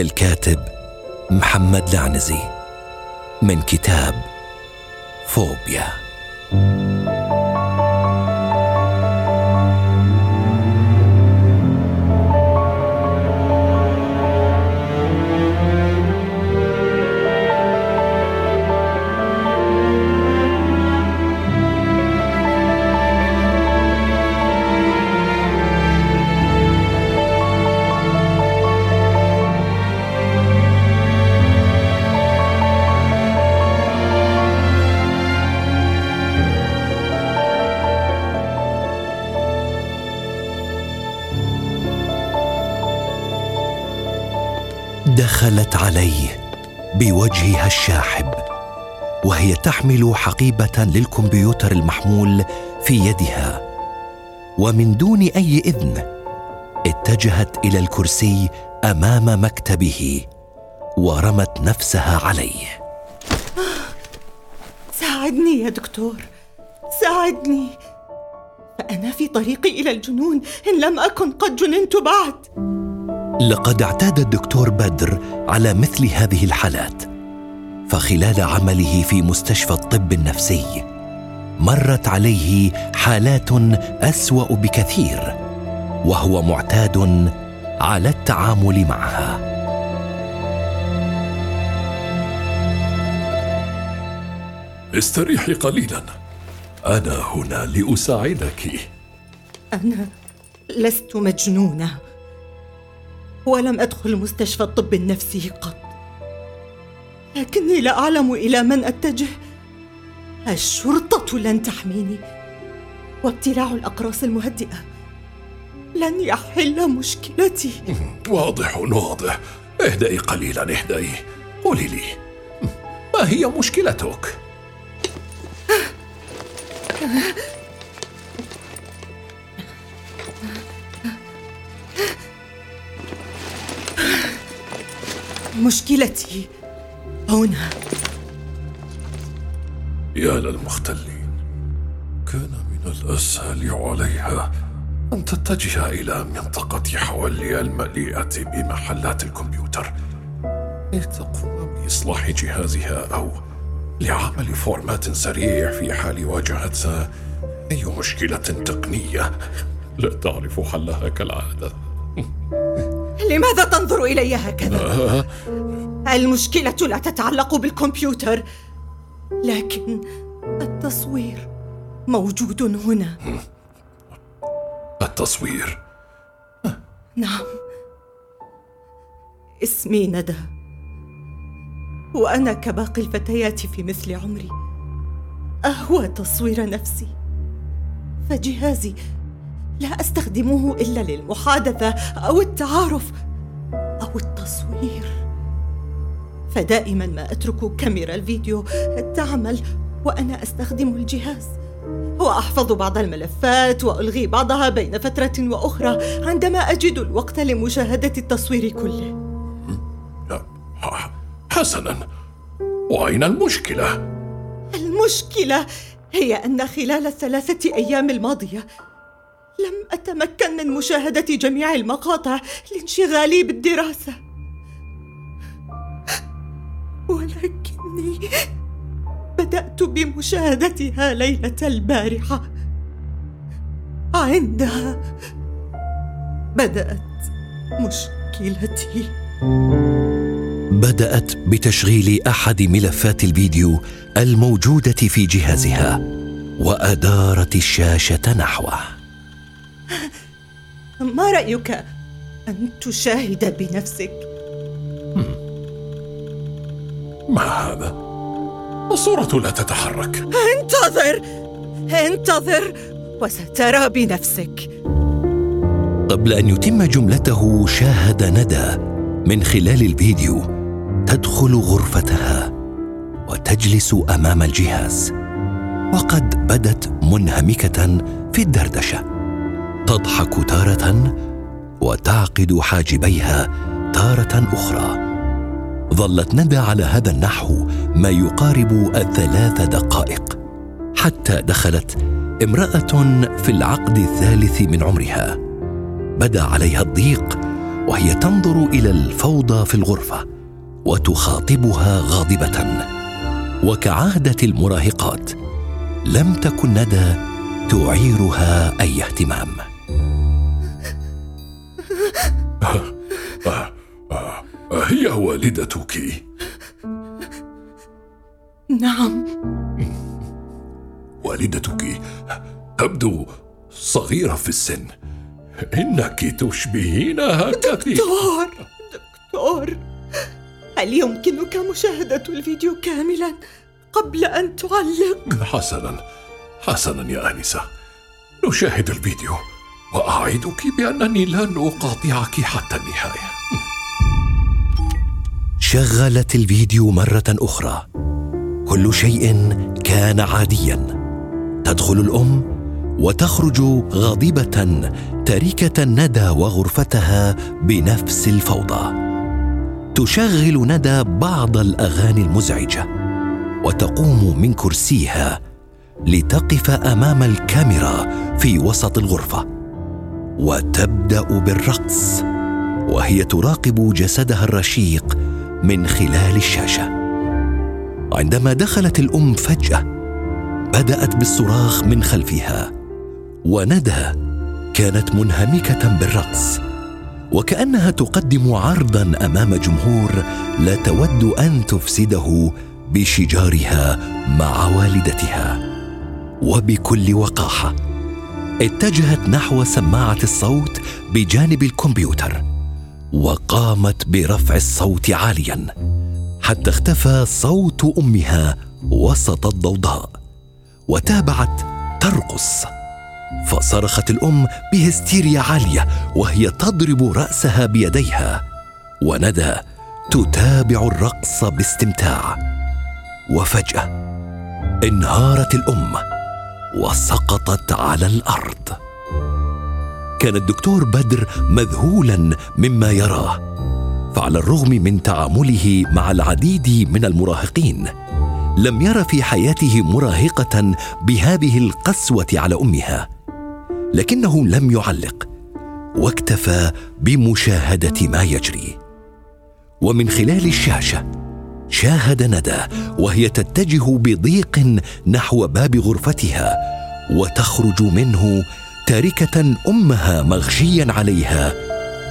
للكاتب محمد لعنزي من كتاب فوبيا. دخلت عليه بوجهها الشاحب وهي تحمل حقيبة للكمبيوتر المحمول في يدها. ومن دون أي إذن اتجهت إلى الكرسي أمام مكتبه ورمت نفسها عليه. ساعدني يا دكتور ساعدني. فانا في طريقي إلى الجنون إن لم أكن قد جننت بعد. لقد اعتاد الدكتور بدر على مثل هذه الحالات. فخلال عمله في مستشفى الطب النفسي مرت عليه حالات أسوأ بكثير وهو معتاد على التعامل معها. استريحي قليلا. أنا هنا لأساعدك. أنا لست مجنونة. ولم أدخل مستشفى الطب النفسي قط. لكني لا أعلم إلى من أتجه. الشرطة لن تحميني. وابتلاع الأقراص المهدئة. لن يحل مشكلتي. واضح واضح. اهدئي قليلا اهدئي قولي لي ما هي مشكلتك؟ مشكلتي. هنا. يا للمختلين كان من الأسهل عليها أن تتجه إلى منطقة حوالي المليئة بمحلات الكمبيوتر. لتقوم بإصلاح جهازها أو لعمل فورمات سريع في حال واجهتها أي مشكلة تقنية. لا تعرف حلها كالعادة. لماذا تنظر إلي هكذا؟ المشكلة لا تتعلق بالكمبيوتر لكن التصوير موجود هنا. التصوير. نعم. اسمي ندى وأنا كباقي الفتيات في مثل عمري. أهوى تصوير نفسي. فجهازي لا أستخدمه إلا للمحادثة أو التعارف أو التصوير. فدائما ما أترك كاميرا الفيديو تعمل وأنا أستخدم الجهاز. وأحفظ بعض الملفات وألغي بعضها بين فترة وأخرى عندما أجد الوقت لمشاهدة التصوير كله. حسنا. وأين المشكلة؟ المشكلة هي أن خلال الثلاثة أيام الماضية لم أتمكن من مشاهدة جميع المقاطع لانشغالي بالدراسة. ولكني بدأت بمشاهدتها ليلة البارحة. عندها بدأت مشكلتي. بدأت بتشغيل أحد ملفات الفيديو الموجودة في جهازها وأدارت الشاشة نحوه. ما رأيك أن تشاهد بنفسك؟ ما هذا؟ الصورة لا تتحرك. انتظر! انتظر وسترى بنفسك. قبل أن يتم جملته شاهد ندى من خلال الفيديو تدخل غرفتها وتجلس أمام الجهاز وقد بدت منهمكة في الدردشة. تضحك تارة وتعقد حاجبيها تارة أخرى. ظلت ندى على هذا النحو ما يقارب الثلاث دقائق. حتى دخلت امرأة في العقد الثالث من عمرها. بدا عليها الضيق وهي تنظر إلى الفوضى في الغرفة وتخاطبها غاضبة. وكعادة المراهقات لم تكن ندى تعيرها أي اهتمام. هي والدتك. نعم. والدتك تبدو صغيرة في السن. إنك تشبهينها كثيرا دكتور دكتور هل يمكنك مشاهدة الفيديو كاملا قبل أن تعلق؟ حسنا حسنا يا آنسة. نشاهد الفيديو. وأعدك بأنني لن أقاطعك حتى النهاية. شغلت الفيديو مرة أخرى. كل شيء كان عاديا. تدخل الأم وتخرج غاضبة تاركة ندى وغرفتها بنفس الفوضى. تشغل ندى بعض الأغاني المزعجة وتقوم من كرسيها لتقف أمام الكاميرا في وسط الغرفة. وتبدأ بالرقص وهي تراقب جسدها الرشيق من خلال الشاشة. عندما دخلت الأم فجأة بدأت بالصراخ من خلفها وندى كانت منهمكة بالرقص وكأنها تقدم عرضا أمام جمهور لا تود أن تفسده بشجارها مع والدتها وبكل وقاحة. اتجهت نحو سماعة الصوت بجانب الكمبيوتر وقامت برفع الصوت عاليا حتى اختفى صوت أمها وسط الضوضاء وتابعت ترقص. فصرخت الأم بهستيريا عالية وهي تضرب رأسها بيديها وندى تتابع الرقص باستمتاع. وفجأة انهارت الأم وسقطت على الأرض. كان الدكتور بدر مذهولا مما يراه فعلى الرغم من تعامله مع العديد من المراهقين لم ير في حياته مراهقة بهذه القسوة على أمها لكنه لم يعلق واكتفى بمشاهدة ما يجري. ومن خلال الشاشة شاهد ندى وهي تتجه بضيق نحو باب غرفتها وتخرج منه تاركة أمها مغشيا عليها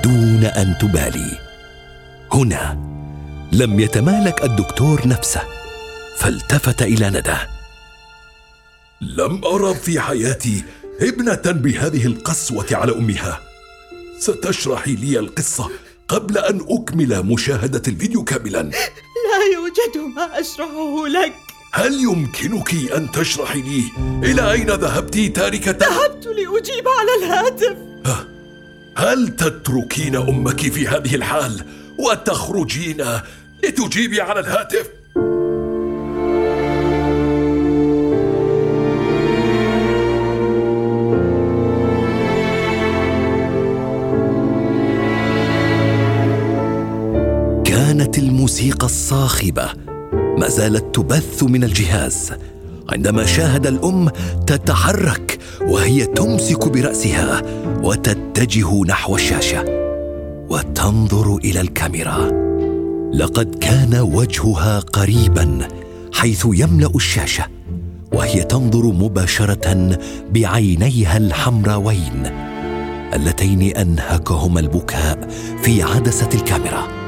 دون أن تبالي. هنا لم يتمالك الدكتور نفسه فالتفت إلى ندى. لم أرى في حياتي ابنة بهذه القسوة على أمها. ستشرحي لي القصة قبل أن أكمل مشاهدة الفيديو كاملا. لا يوجد ما أشرحه لك. هل يمكنك أن تشرحي لي إلى أين ذهبت تاركة؟ ذهبت لأجيب على الهاتف. هل تتركين أمك في هذه الحال وتخرجين لتجيبي على الهاتف؟ كانت الموسيقى الصاخبة ما زالت تبث من الجهاز. عندما شاهد الأم تتحرك وهي تمسك برأسها وتتجه نحو الشاشة وتنظر إلى الكاميرا. لقد كان وجهها قريبا حيث يملأ الشاشة وهي تنظر مباشرة بعينيها الحمراوين اللتين أنهكهما البكاء في عدسة الكاميرا.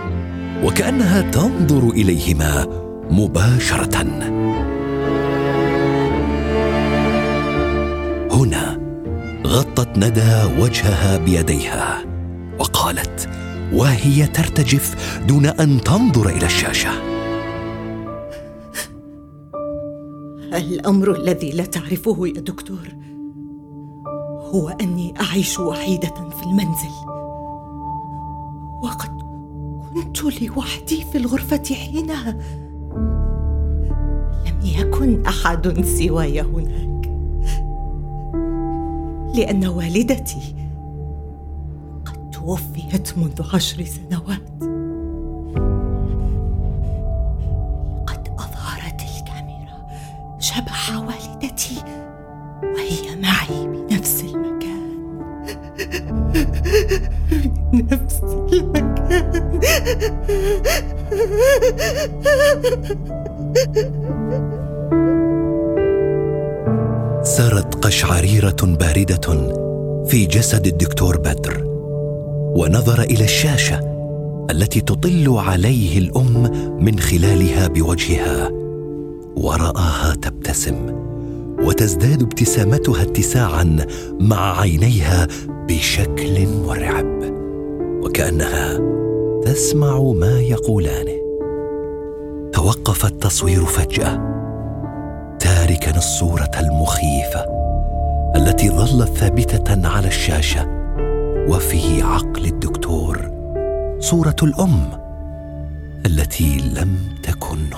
وكأنها تنظر إليهما مباشرة. هنا غطت ندى وجهها بيديها وقالت وهي ترتجف دون أن تنظر إلى الشاشة. الأمر الذي لا تعرفه يا دكتور هو أني أعيش وحيدة في المنزل. وقد كنت لوحدي في الغرفة حينها. لم يكن أحد سواي هناك. لأن والدتي قد توفيت منذ عشر سنوات. قد أظهرت الكاميرا شبح والدتي وهي معي. سرت قشعريرة باردة في جسد الدكتور بدر ونظر إلى الشاشة التي تطل عليه الأم من خلالها بوجهها ورآها تبتسم وتزداد ابتسامتها اتساعا مع عينيها بشكل مرعب وكأنها تسمع ما يقولانه توقف التصوير فجأة. تاركا الصورة المخيفة التي ظلت ثابتة على الشاشة. وفي عقل الدكتور صورة الأم التي لم تكن